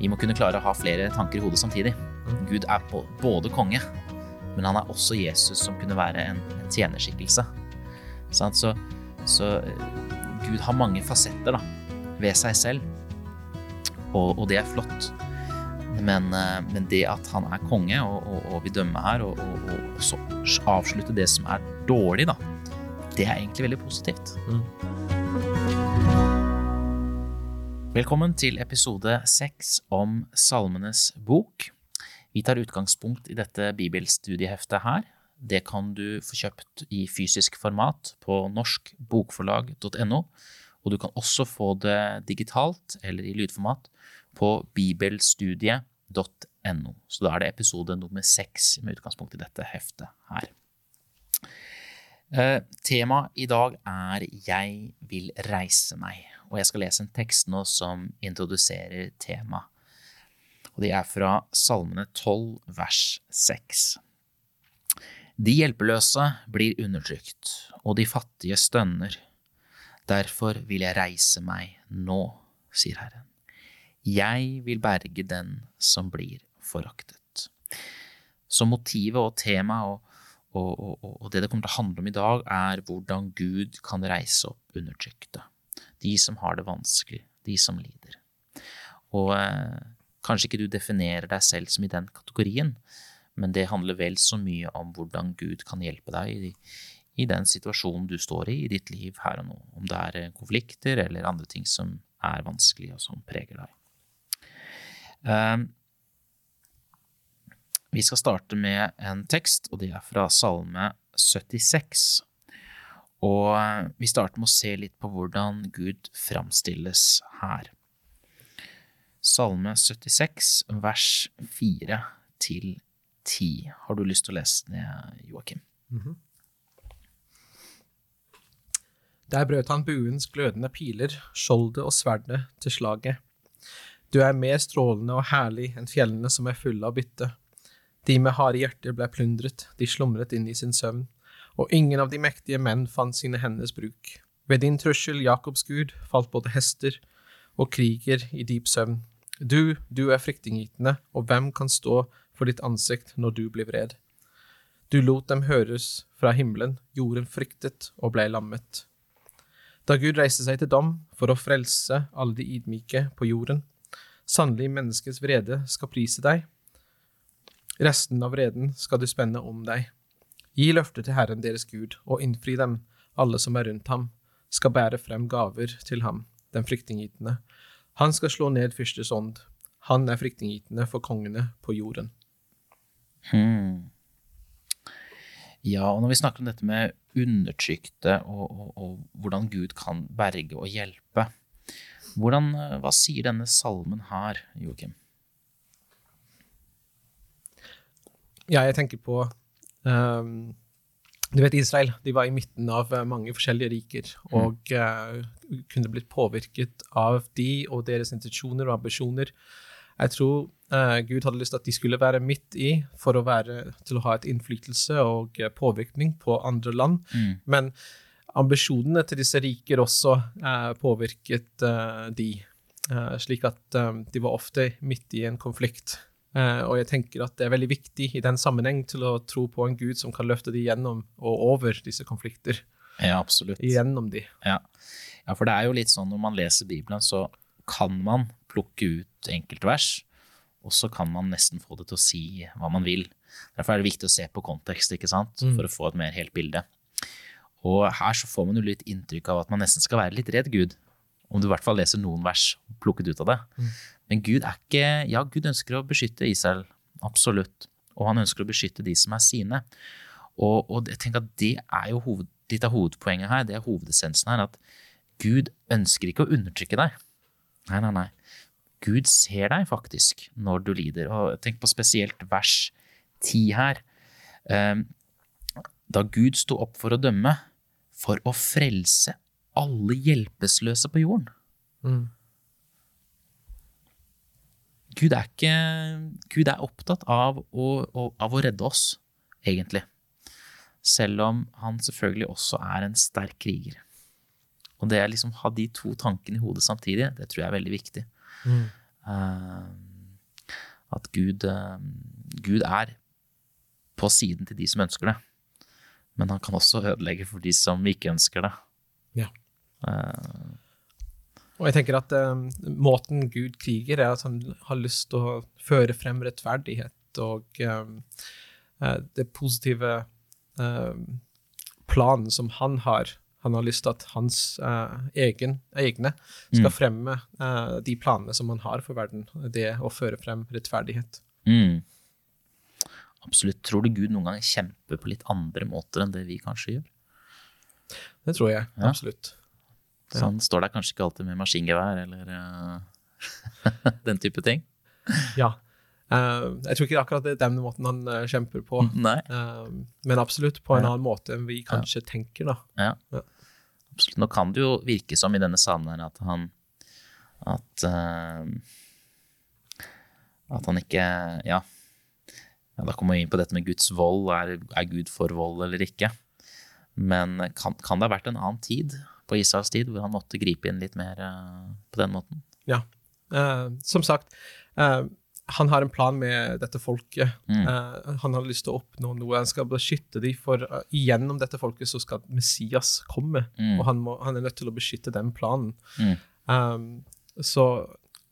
Vi må kunne klare å ha flere tanker i hodet samtidig. Gud er både konge, men han er også Jesus som kunne være en, en tjenerskikkelse. Så, så, Gud har mange fasetter da, ved seg selv, og, og det er flott. Men, eh, men, det at han er konge og, og, og vil dømme her, og, og, så avslutte det som er dårlig, da, det er egentlig veldig positivt. Mm. Velkommen til episode seks om Salmenes bok. Vi tar utgangspunkt i dette bibelstudieheftet her. Det kan du få kjøpt i fysisk format på norskbokforlag.no. Og du kan også få det digitalt eller i lydformat på bibelstudiet.no. Så da er det episode nummer seks med utgangspunkt i dette heftet her. Eh, Temaet i dag er 'Jeg vil reise meg', og jeg skal lese en tekst nå som introduserer temaet. Og det er fra Salmene 12, vers 6. De hjelpeløse blir undertrykt, og de fattige stønner. Derfor vil jeg reise meg nå, sier Herren. Jeg vil berge den som blir foraktet. Så motivet og temaet og, og, og, og, det det kommer til å handle om i dag, er hvordan Gud kan reise opp undertrykte. De som har det vanskelig, de som lider. Og eh, kanskje ikke du definerer deg selv som i den kategorien, men det handler vel så mye om hvordan Gud kan hjelpe deg i, i den situasjonen du står i i ditt liv her og nå. Om det er eh, konflikter eller andre ting som er vanskelig og som preger deg. Eh, vi skal starte med en tekst, og det er fra Salme 76. Og eh, vi starter med å se litt på hvordan Gud framstilles her. Salme 76, vers 4 til 10. Har du lyst til å lese det, Joakim? Mm -hmm. Der brøt han buens glødende piler, skjoldet og sverdet til slaget. Du er mer strålende og herlig enn fjellene som er fulle av bytte. De med harde hjerter ble plundret, de slumret inn i sin søvn, og ingen av de mektige menn fant sine henders bruk. Ved din trussel, Jakobs gud, falt både hester og kriger i dyp søvn. Du, du er fryktinngytende, og hvem kan stå for ditt ansikt når du blir vred? Du lot dem høres fra himmelen, jorden fryktet og ble lammet. Da Gud reiste seg til dom for å frelse alle de ydmyke på jorden, Sannelig, menneskets vrede skal prise deg. Resten av vreden skal du spenne om deg. Gi løfter til Herren deres Gud, og innfri dem, alle som er rundt ham, skal bære frem gaver til ham, den fryktinngytende. Han skal slå ned fyrstes ånd. Han er fryktinngytende for kongene på jorden. Hmm. Ja, og når vi snakker om dette med undertrykte og, og, og hvordan Gud kan berge og hjelpe, hvordan, eh, hva sier denne salmen her, Joakim? Ja, jeg tenker på um, Du vet Israel, de var i midten av eh, mange forskjellige riker mm. og uh, kunne blitt påvirket av de og deres intensjoner og ambisjoner. Jeg tror uh, Gud hadde lyst til at de skulle være midt i for å være, til å ha et innflytelse og påvirkning på andre land. Mm. Men ambisjonene til disse riker også uh, påvirket de, slik at eh, de var ofte midt i en konflikt. Eh, og jeg tenker at det er veldig viktig i den sammenheng til å tro på en gud som kan løfte de gjennom og over disse konflikter. Ja, absolutt. Gjennom de. Ja. ja, for det er jo litt sånn når man leser Bibelen, så kan man plukke ut enkeltvers, og så kan man nesten få det til å si hva man vil. Derfor er det viktig å se på kontekst, ikke sant, mm. for å få et mer helt bilde. Og her så får man jo litt inntrykk av at man nesten skal være litt redd Gud. Om du i hvert fall leser noen vers plukket ut av det. Mm. Men Gud er ikke Ja, Gud ønsker å beskytte Israel, absolutt. Og han ønsker å beskytte de som er sine. Og, og jeg tenker at det er jo hoved, litt av hovedpoenget her, det er hovedessensen her, at Gud ønsker ikke å undertrykke deg. Nei, nei, nei. Gud ser deg faktisk når du lider. Og tenk på spesielt vers 10 her. Um, da Gud sto opp for å dømme, for å frelse alle hjelpeløse på jorden. Mm. Gud, er ikke, Gud er opptatt av å, av å redde oss, egentlig. Selv om han selvfølgelig også er en sterk kriger. Og det å liksom ha de to tankene i hodet samtidig, det tror jeg er veldig viktig. Mm. Uh, At Gud, uh, Gud er på siden til de som ønsker det. Men han kan også ødelegge for de som ikke ønsker det. Ja. Eh, Og jeg tenker at eh, måten Gud kriger, er at han har lyst til å føre frem rettferdighet og eh, det positive eh, planen som han har. Han har lyst til at hans uh, egen, egne skal Mm. fremme uh, de planene som han har for verden. Det å føre frem rettferdighet. mm. Absolutt. Tror du Gud noen gang kjemper på litt andre måter enn det vi kanskje gjør? Det tror jeg Ja. absolutt. Så han står der kanskje ikke alltid med maskingevær eller uh, den type ting? Ja. Uh, jeg tror ikke akkurat det er den måten han uh, kjemper på, Nei. men absolutt på en Ja. annen måte enn vi kanskje tenker, da. Ja. Ja. Absolutt. Nå kan det jo virke som i denne sammenhengen at han at, at han ikke ja. ja, da kommer vi inn på dette med Guds vold. Er, er Gud for vold eller ikke? Men kan, kan det ha vært en annen tid, på Isaks tid, hvor han måtte gripe inn litt mer eh, på den måten? Ja. Eh, som sagt, eh, han har en plan med dette folket. Mm. Eh, han har lyst til å oppnå noe. Han skal beskytte dem, for uh, gjennom dette folket så skal Messias komme. Mm. Og han, må, han er nødt til å beskytte den planen. Mm. Um, så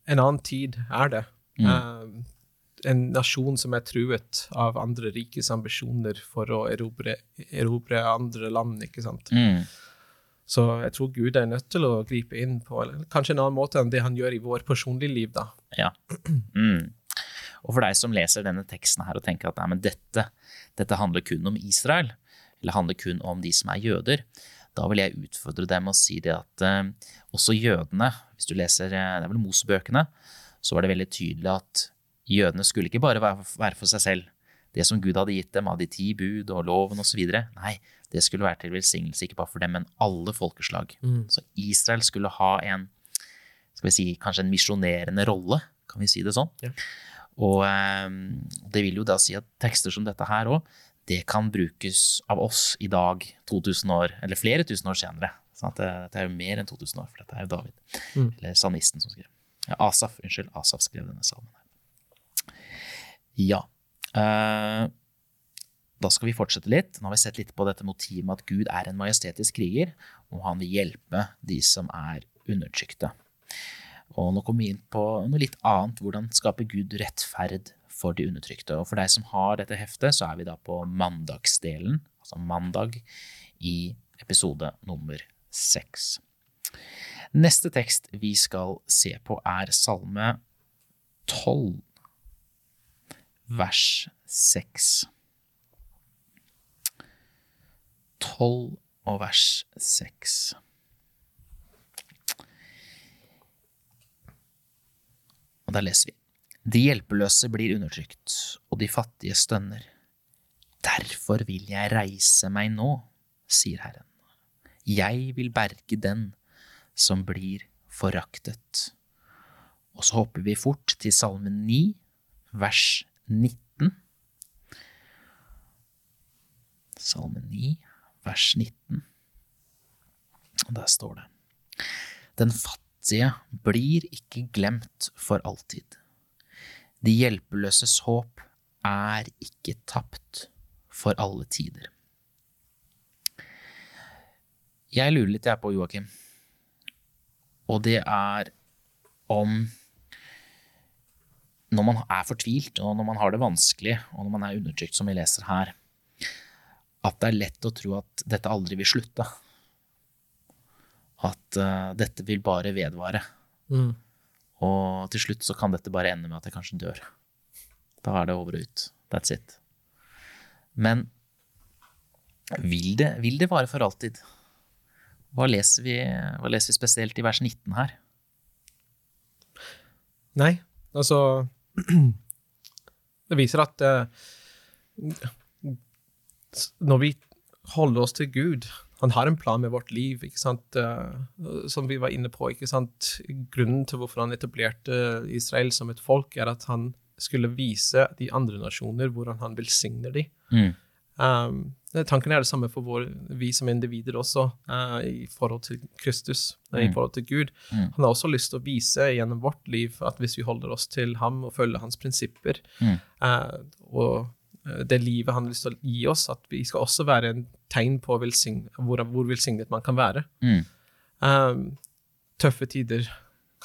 en annen tid er det. Um, en nasjon som er truet av andre rikes ambisjoner for å erobre, erobre andre land, ikke sant. Mm. Så jeg tror Gud er nødt til å gripe inn på eller, kanskje en annen måte enn det han gjør i vår personlige liv, da. Ja. Mm. Og for deg som leser denne teksten her og tenker at nei, dette, dette handler kun om Israel, eller handler kun om de som er jøder, da vil jeg utfordre dem og si det at eh, også jødene, hvis du leser eh, det er vel Mosebøkene, så var det veldig tydelig at jødene skulle ikke bare være for seg selv. Det som Gud hadde gitt dem av de ti bud og loven osv. Nei, det skulle være til velsignelse ikke bare for dem, men alle folkeslag. Så Israel skulle ha en skal vi si, kanskje en misjonerende rolle, kan vi si det sånn. Ja. Og eh, det vil jo da si at tekster som dette her òg, det kan brukes av oss i dag, 2000 år, eller flere tusen år senere. Sånn at det, dette er jo mer enn 2000 år, for dette er jo David. Mm. Eller salmisten som skrev. Ja, Asaf, unnskyld, Asaf skrev denne salmen. Ja. Eh, da skal vi fortsette litt. Nå har vi sett litt på dette motivet med at Gud er en majestetisk kriger, og han vil hjelpe de som er undertrykte. Og nå kommer vi inn på noe litt annet. Hvordan skaper Gud rettferd for de undertrykte? Og for deg som har dette heftet, så er vi da på mandagsdelen, altså mandag, i episode nummer seks. Neste tekst vi skal se på, er Salme 12, vers 6. 12 og vers 6. Og der leser vi. De hjelpeløse blir undertrykt, og de fattige stønner. Derfor vil jeg reise meg nå, sier Herren. Jeg vil berge den som blir foraktet. Og så hopper vi fort til salme 9, vers 19. Salme 9, vers 19. Og der står det. Den fattige blir ikke glemt for alltid. De hjelpeløses håp er ikke tapt for alle tider. Jeg lurer litt jeg på, Joakim, og det er om når man er fortvilt, og når man har det vanskelig, og når man er undertrykt, som vi leser her, at det er lett å tro at dette aldri vil slutte. At uh, dette vil bare vedvare. Mm. Og til slutt så kan dette bare ende med at jeg kanskje dør. Da er det over og ut. That's it. Men vil det, vil det vare for alltid? Hva leser, vi, hva leser vi spesielt i vers 19 her? Nei, altså Det viser at eh, når vi holder oss til Gud Han har en plan med vårt liv, ikke sant? eh, som vi var inne på. ikke sant? Grunnen til hvorfor han etablerte Israel som et folk, er at han skulle vise de andre nasjoner hvordan han velsigner dem. Mm. Um, tanken er det samme for vår, vi som individer også, uh, i forhold til Kristus, mm. i forhold til Gud. Mm. Han har også lyst til å vise gjennom vårt liv at hvis vi holder oss til ham og følger hans prinsipper, Mm. uh, og det livet han har lyst til å gi oss, at vi skal også være en tegn på velsign hvor, hvor velsignet man kan være. Mm. Um, tøffe tider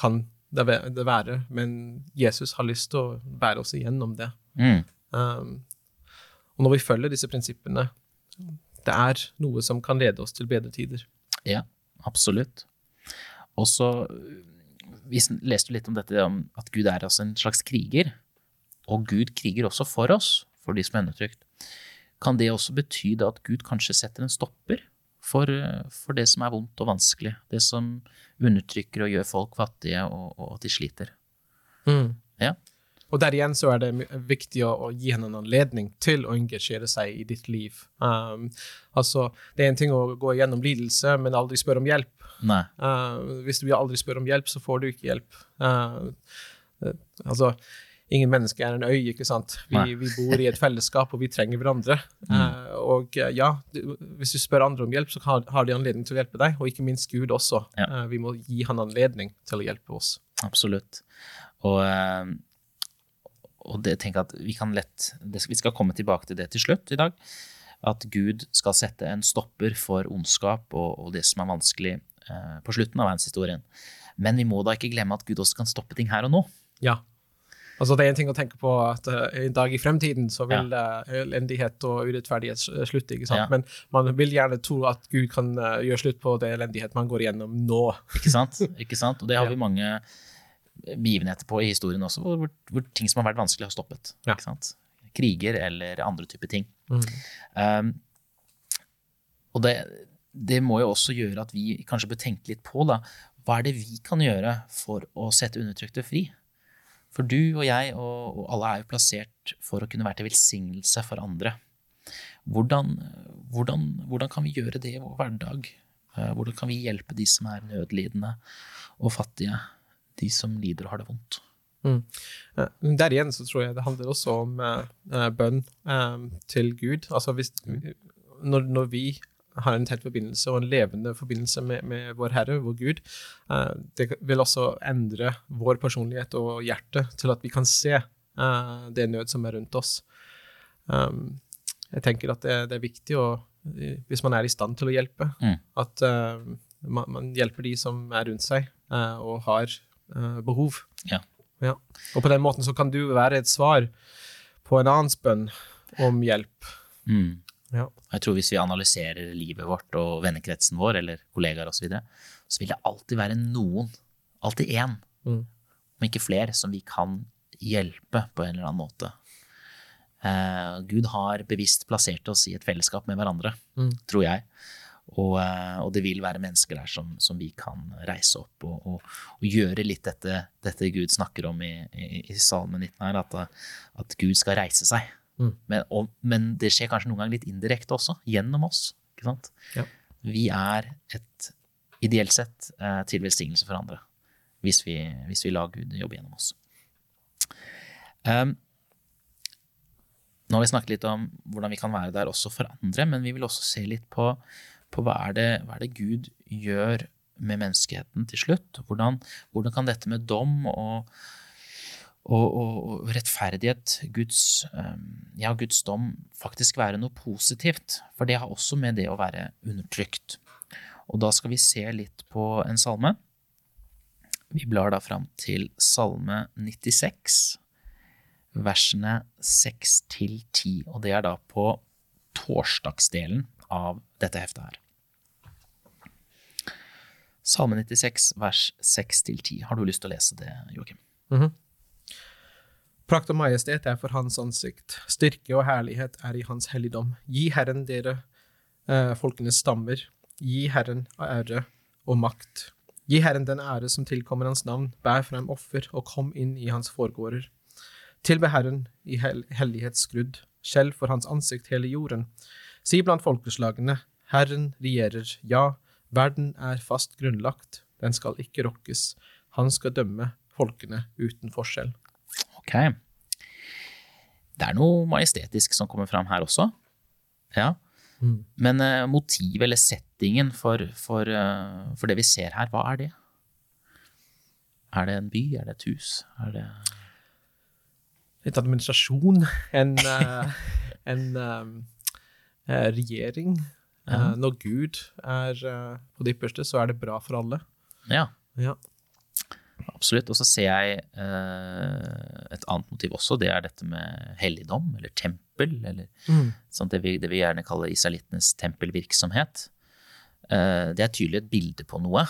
kan det det være, men Jesus har lyst til å bære oss igjennom det. Mm. Um, og når vi følger disse prinsippene, det er noe som kan lede oss til bedre tider. Ja, absolutt. Og så Vi leste litt om dette om at Gud er altså en slags kriger. Og Gud kriger også for oss, for de som er undertrykt. Kan det også bety at Gud kanskje setter en stopper for, eh, for det som er vondt og vanskelig? Det som undertrykker og gjør folk fattige, og, og at de sliter? Ja. Og der igjen så er det viktig å, å gi henne en anledning til å engasjere seg i ditt liv. Um, altså, det er en ting å gå gjennom lidelse, men aldri spørre om hjelp. Uh, hvis du aldri spør om hjelp, så får du ikke hjelp. Uh, uh, altså, ingen menneske er en øy, ikke sant? Vi, vi bor i et fellesskap, og vi trenger hverandre. Uh, og uh, ja, du, hvis du spør andre om hjelp, så har, har de anledning til å hjelpe deg, og ikke minst Gud også. Ja. Uh, vi må gi han anledning til å hjelpe oss. Absolutt. Og, eh, og det jeg at vi kan lett Vi skal komme tilbake til det til slutt i dag. At Gud skal sette en stopper for ondskap og, og det som er vanskelig eh, på slutten av verdenshistorien. Men vi må da ikke glemme at Gud også kan stoppe ting her og nå. Ja. Altså det er en ting å tenke på at uh, en dag i fremtiden så vil uh, elendighet og urettferdighet slutte, ikke sant? Ja. Men man vil gjerne tro at Gud kan uh, gjøre slutt på det elendighet man går igjennom nå. Ikke sant? ikke sant? Og det har vi mange begivenheter på i historien også, hvor, hvor ting som har vært vanskelig, har stoppet. Ja. Ikke sant? Kriger eller andre typer ting. Mm. Um, og det, det må jo også gjøre at vi kanskje bør tenke litt på da, hva er det vi kan gjøre for å sette undertrykte fri? For du og jeg og, og alle er jo plassert for å kunne være til velsignelse for andre. Hvordan, hvordan, hvordan kan vi gjøre det i vår hverdag? Eh, Hvordan kan vi hjelpe de som er nødlidende og fattige? De som lider og har det vondt? Mm. Der igjen så tror jeg det handler også om uh, uh, bønn eh, til Gud. Altså hvis, når, når vi har en tett forbindelse og en levende forbindelse med, med vår Herre, vår Gud, uh, det vil også endre vår personlighet og hjerte til at vi kan se uh, det nød som er rundt oss. Um, jeg tenker at det, det er viktig å, hvis man er i stand til å hjelpe, Mm. at uh, man, man hjelper de som er rundt seg og har behov. Ja. Ja. Og på den måten så kan du være et svar på en annens bønn om hjelp. Mm. Ja. Jeg tror hvis vi analyserer livet vårt og vennekretsen vår, eller kollegaer osv., så, videre, så vil det alltid være noen, alltid én, Mm. om ikke flere, som vi kan hjelpe på en eller annen måte. Eh, Gud har bevisst plassert oss i et fellesskap med hverandre, Mm. tror jeg. Og, eh, og det vil være mennesker der som, som vi kan reise opp og, og, og gjøre litt dette, dette Gud snakker om i, i, i Salme 19 her, at, at Gud skal reise seg. Mm. Men, og, men det skjer kanskje noen ganger litt indirekte også, gjennom oss. Ikke sant? Ja. Vi er et ideelt sett eh, til velsignelse for andre, hvis vi, hvis vi lar Gud jobbe gjennom oss. Um, nå har vi snakket litt om hvordan vi kan være der også for andre, men vi vil også se litt på, på hva, er det, hva er det Gud gjør med menneskeheten til slutt? Hvordan, hvordan kan dette med dom og, og, og, rettferdighet, Guds, um, ja, Guds dom, faktisk være noe positivt? For det har også med det å være undertrykt. Og da skal vi se litt på en salme. Vi blar da fram til salme 96 versene 6 til 10, og det er da på torsdagsdelen av dette heftet her. Salme 96, vers 6 til 10. Har du lyst til å lese det, Joakim? Prakt og majestet er for hans ansikt, styrke og herlighet er i hans helligdom. Gi Herren dere eh, folkenes stammer, gi Herren ære og makt. Gi Herren den ære som tilkommer hans navn, bær frem offer og kom inn i hans foregårder. Tilbe Herren i hel hellighetsskrudd, skjelv for hans ansikt hele jorden. Si blant folkeslagene, Herren regjerer, ja, verden er fast grunnlagt, den skal ikke rokkes, han skal dømme folkene uten forskjell. Ok. Det er noe majestetisk som kommer fram her også. Ja. Mm. Men uh, motivet eller settingen for, for, uh, for det vi ser her, hva er det? Er det en by? Er det et hus? Er det Litt administrasjon, en, uh, en eh, eh, regjering. Ja. Eh, når Gud er eh, på det ypperste, så er det bra for alle. Ja, Ja. Absolutt. Og så ser jeg eh, et annet motiv også. Det er dette med helligdom, eller tempel, eller sånn det, vi, det vi gjerne kaller israelittenes tempelvirksomhet. Eh, det er tydelig et bilde på noe.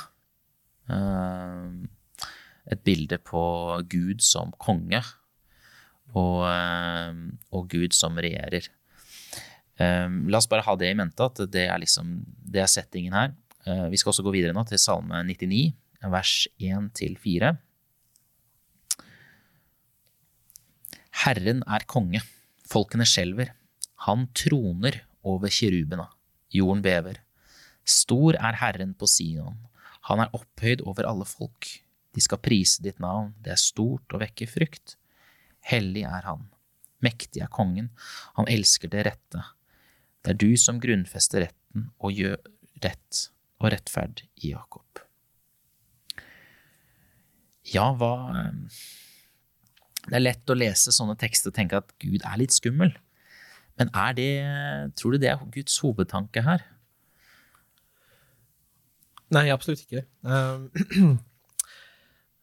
Eh, et bilde på Gud som konge, og, og Gud som regjerer. La oss bare ha det i mente, at det er, liksom, det er settingen her. Vi skal også gå videre nå til Salme 99, vers 1-4. Herren er konge, folkene skjelver. Han troner over kirubene, jorden bever. Stor er Herren på Sion, han er opphøyd over alle folk. De skal prise ditt navn, det er stort og vekker frykt. Hellig er han, mektig er kongen, han elsker det rette. Det er du som grunnfester retten og gjør rett og rettferd i Jakob. Ja, hva Det er lett å lese sånne tekster og tenke at Gud er litt skummel. Men er det Tror du det er Guds hovedtanke her? Nei, absolutt ikke. Um,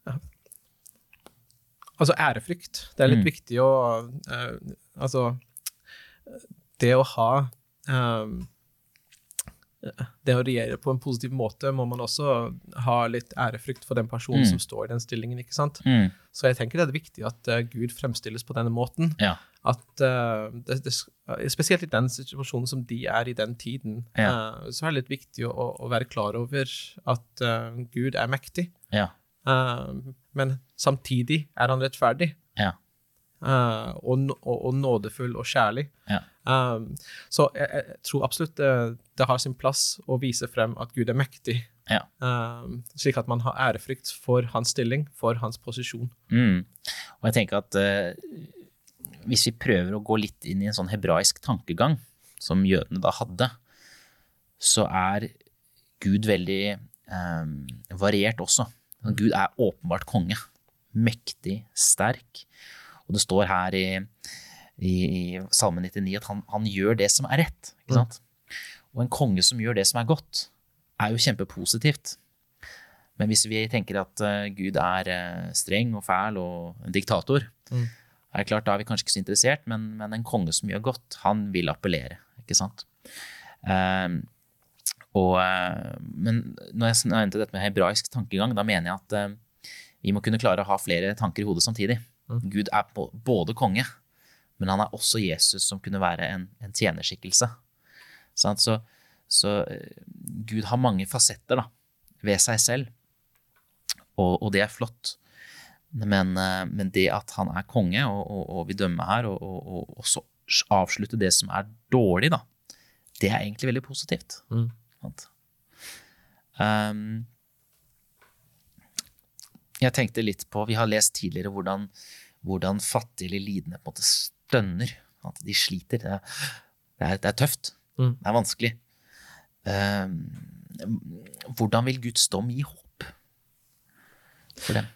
ja. Altså, ærefrykt. Det er litt Mm. viktig å uh, Altså, det å ha um, Det å regjere på en positiv måte, må man også ha litt ærefrykt for den personen Mm. som står i den stillingen, ikke sant? Mm. Så jeg tenker det er viktig at uh, Gud fremstilles på denne måten. Ja. At uh, det, det, Spesielt i den situasjonen som de er i den tiden, eh, så er det litt viktig å, å være klar over at Gud er mektig. Ja. Men samtidig er han rettferdig. Ja. og, og, og nådefull og kjærlig. Ja. Eh, så jeg, jeg tror absolutt det, det har sin plass å vise frem at Gud er mektig. Ja. Um, slik at man har ærefrykt for hans stilling, for hans posisjon. Mm. Og jeg tenker at uh, hvis vi prøver å gå litt inn i en sånn hebraisk tankegang, som jødene da hadde, så er Gud veldig um, variert også. Gud er åpenbart konge. Mektig, sterk. Og det står her i, i, i Salme 99 at han, han gjør det som er rett. Sant? Og en konge som gjør det som er godt, er jo kjempepositivt. Men hvis vi tenker at uh, Gud er uh, streng og fæl og en diktator, Mm. er det klart, da er vi kanskje ikke så interessert, men, men en konge som gjør godt, han vil appellere, ikke sant? Ehm, og, eh, men når jeg nevnte dette med hebraisk tankegang, da mener jeg at vi må kunne klare å ha flere tanker i hodet samtidig. Mm. Gud er både konge, men han er også Jesus som kunne være en, en tjenerskikkelse. Så, Så, så eh, Gud har mange fasetter da, ved seg selv, og, og det er flott. Men, eh, men det at han er konge og, og, og vil dømme her, og, og, og også avslutte det som er dårlig, da, det er egentlig veldig positivt. Mm. Um, jeg tenkte litt på Vi har lest tidligere hvordan, hvordan fattige eller lidende på en måte stønner. At de sliter. Det er, det er, det er tøft. Mm. Det er vanskelig. Uh, hvordan vil Guds dom gi håp for dem?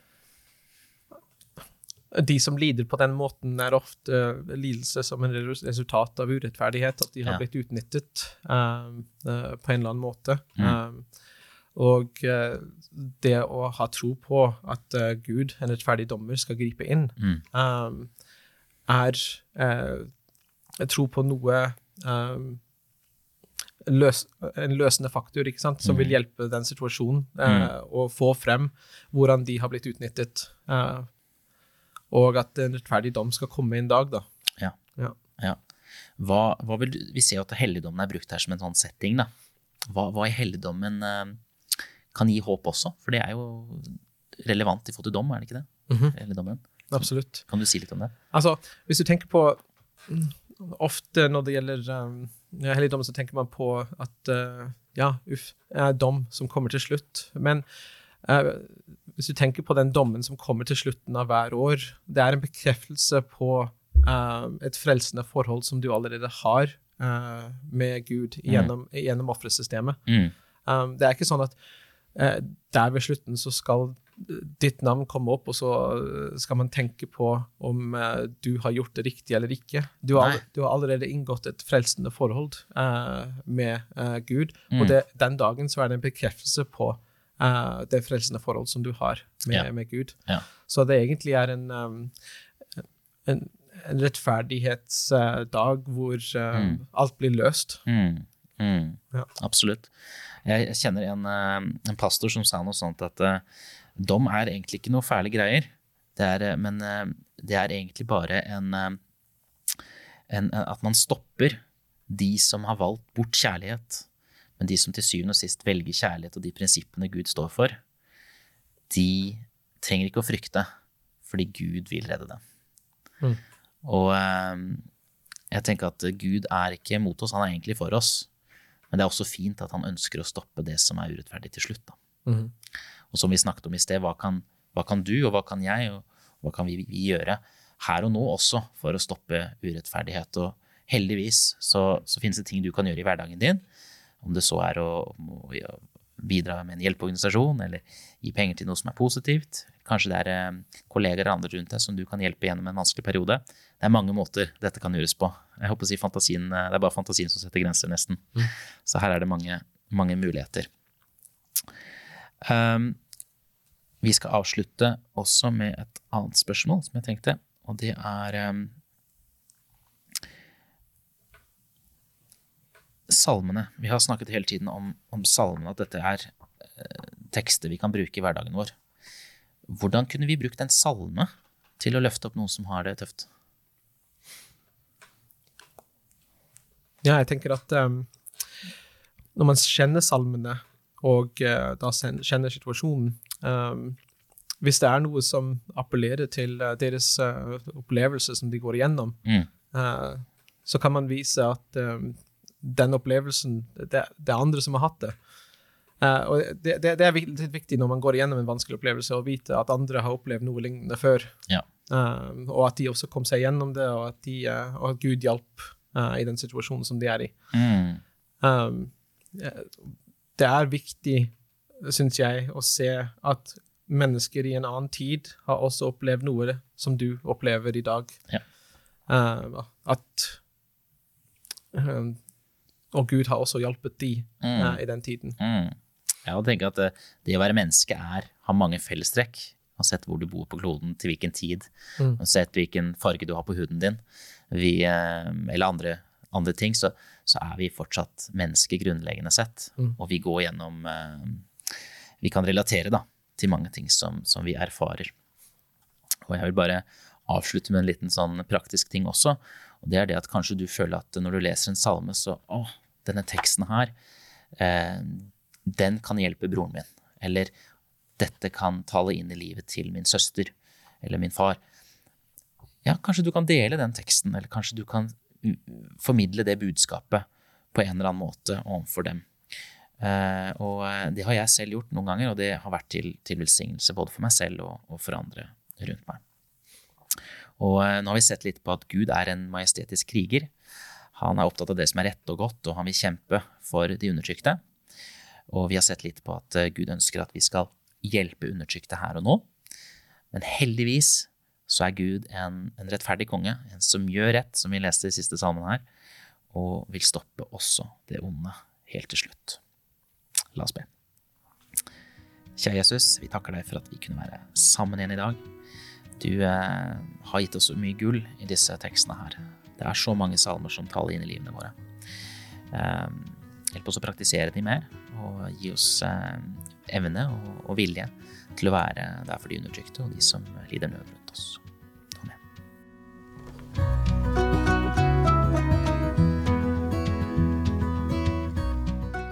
De som lider på den måten, er ofte eh, lidelse som en resultat av urettferdighet, at de har blitt utnyttet uh, uh, på en eller annen måte. Mm. Og eh, det å ha tro på at eh, Gud, en rettferdig dommer, skal gripe inn, Mm. um, er uh, tro på noe um, løs, en løsende faktor ikke sant? som Mm. vil hjelpe den situasjonen, eh, og få frem hvordan de har blitt utnyttet. Uh, og at en rettferdig dom skal komme en dag, da. Ja. Ja. Ja. Hva, hva vil vi ser jo at helligdommen er brukt her som en sånn setting. Da. Hva, hva i helligdommen eh, kan gi håp også? For det er jo relevant i forhold til dom, er det ikke det? Eller dommeren? Absolutt. Kan du si litt om det? Altså, hvis du tenker på mm, Ofte når det gjelder um, helligdom, så tenker man på at uh, ja, uff, er dom som kommer til slutt. Men uh, hvis du tenker på den dommen som kommer til slutten av hver år, det er en bekreftelse på uh, et frelsende forhold som du allerede har med Gud gjennom, gjennom offersystemet. Mm. Um, det er ikke sånn at der ved slutten så skal ditt navn komme opp, og så eh, skal man tenke på om eh, du har gjort det riktig eller ikke. Du har, du har allerede inngått et frelsende forhold eh, med eh, Gud, Mm. og det, den dagen så er det en bekreftelse på eh, det frelsende forhold som du har med, Ja. med Gud. Ja. Så det egentlig er en, um, en, en rettferdighetsdag hvor eh, Mm. alt blir løst. Mm. Mm. Ja. Absolutt. Jeg kjenner en, eh, en pastor som sa noe sånt at eh, dom er egentlig ikke noe fæle greier, det er, eh, men det er egentlig bare en, en At man stopper de som har valgt bort kjærlighet. Men de som til syvende og sist velger kjærlighet og de prinsippene Gud står for, de trenger ikke å frykte, fordi Gud vil redde dem. Mm. Og jeg tenker at Gud er ikke mot oss, han er egentlig for oss. Men det er også fint at han ønsker å stoppe det som er urettferdig til slutt. Mhm. Og som vi snakket om i sted, hva kan, hva kan du, og hva kan jeg, og hva kan vi, vi gjøre her og nå også for å stoppe urettferdighet? Og heldigvis så, så finnes det ting du kan gjøre i hverdagen din. Om det så er å, å bidra med en hjelpeorganisasjon, eller gi penger til noe som er positivt. Kanskje det er eh, kolleger eller andre rundt deg som du kan hjelpe gjennom en vanskelig periode. Det er mange måter dette kan gjøres på. Jeg håper å si fantasien, eh, Det er bare fantasien som setter grenser, nesten. Så her er det mange, mange muligheter. Um, vi skal avslutte også med et annet spørsmål som jeg tenkte, og det er um, Salmene. Vi har snakket hele tiden om, om salmene, at dette er uh, tekster vi kan bruke i hverdagen vår. Hvordan kunne vi brukt en salme til å løfte opp noen som har det tøft? Ja, jeg tenker at um, når man kjenner salmene, og uh, da kjenner situasjonen um, Hvis det er noe som appellerer til uh, deres uh, opplevelse som de går igjennom, Mm. så kan man vise at um, den opplevelsen det, det er andre som har hatt det. Og det, det, det er viktig når man går igjennom en vanskelig opplevelse, å vite at andre har opplevd noe lignende før. Ja. Og at de også kom seg gjennom det, og at, de, og at Gud hjalp eh, i den situasjonen som de er i. Mm. Um, eh, det er viktig, syns jeg, å se at mennesker i en annen tid har også opplevd noe som du opplever i dag. Ja. Uh, at um, Og Gud har også hjulpet de Mm. uh, i den tiden. Mm. Jeg tenker at det, det å være menneske er, har mange fellestrekk. Uansett hvor du bor på kloden, til hvilken tid, Mm. uansett hvilken farge du har på huden din, vi, eh, eller andre, andre ting, så, så er vi fortsatt mennesker grunnleggende sett. Mm. Og vi går gjennom eh, Vi kan relatere da, til mange ting som, som vi erfarer. Og jeg vil bare avslutte med en liten sånn praktisk ting også. Og det er det at kanskje du føler at når du leser en salme, så Å, denne teksten her, eh, den kan hjelpe broren min. Eller dette kan tale inn i livet til min søster eller min far. Ja, kanskje du kan dele den teksten, eller kanskje du kan formidle det budskapet på en eller annen måte overfor dem. Eh, og eh, det har jeg selv gjort noen ganger, og det har vært til, til velsignelse både for meg selv og, og for andre rundt meg. Og eh, nå har vi sett litt på at Gud er en majestetisk kriger. Han er opptatt av det som er rett og godt, og han vil kjempe for de undertrykte. Og vi har sett litt på at Gud ønsker at vi skal hjelpe undertrykte her og nå. Men heldigvis så er Gud en, en rettferdig konge, en som gjør rett, som vi leste i siste salmen her, og vil stoppe også det onde helt til slutt. La oss be. Kjære Jesus, vi takker deg for at vi kunne være sammen igjen i dag. Du eh, har gitt oss så mye gull i disse tekstene her. Det er så mange salmer som taler inn i livene våre. Eh, hjelp oss å praktisere de mer, og gi oss eh, evne og, og vilje til å være der for de undertrykte og de som lider nød rundt oss.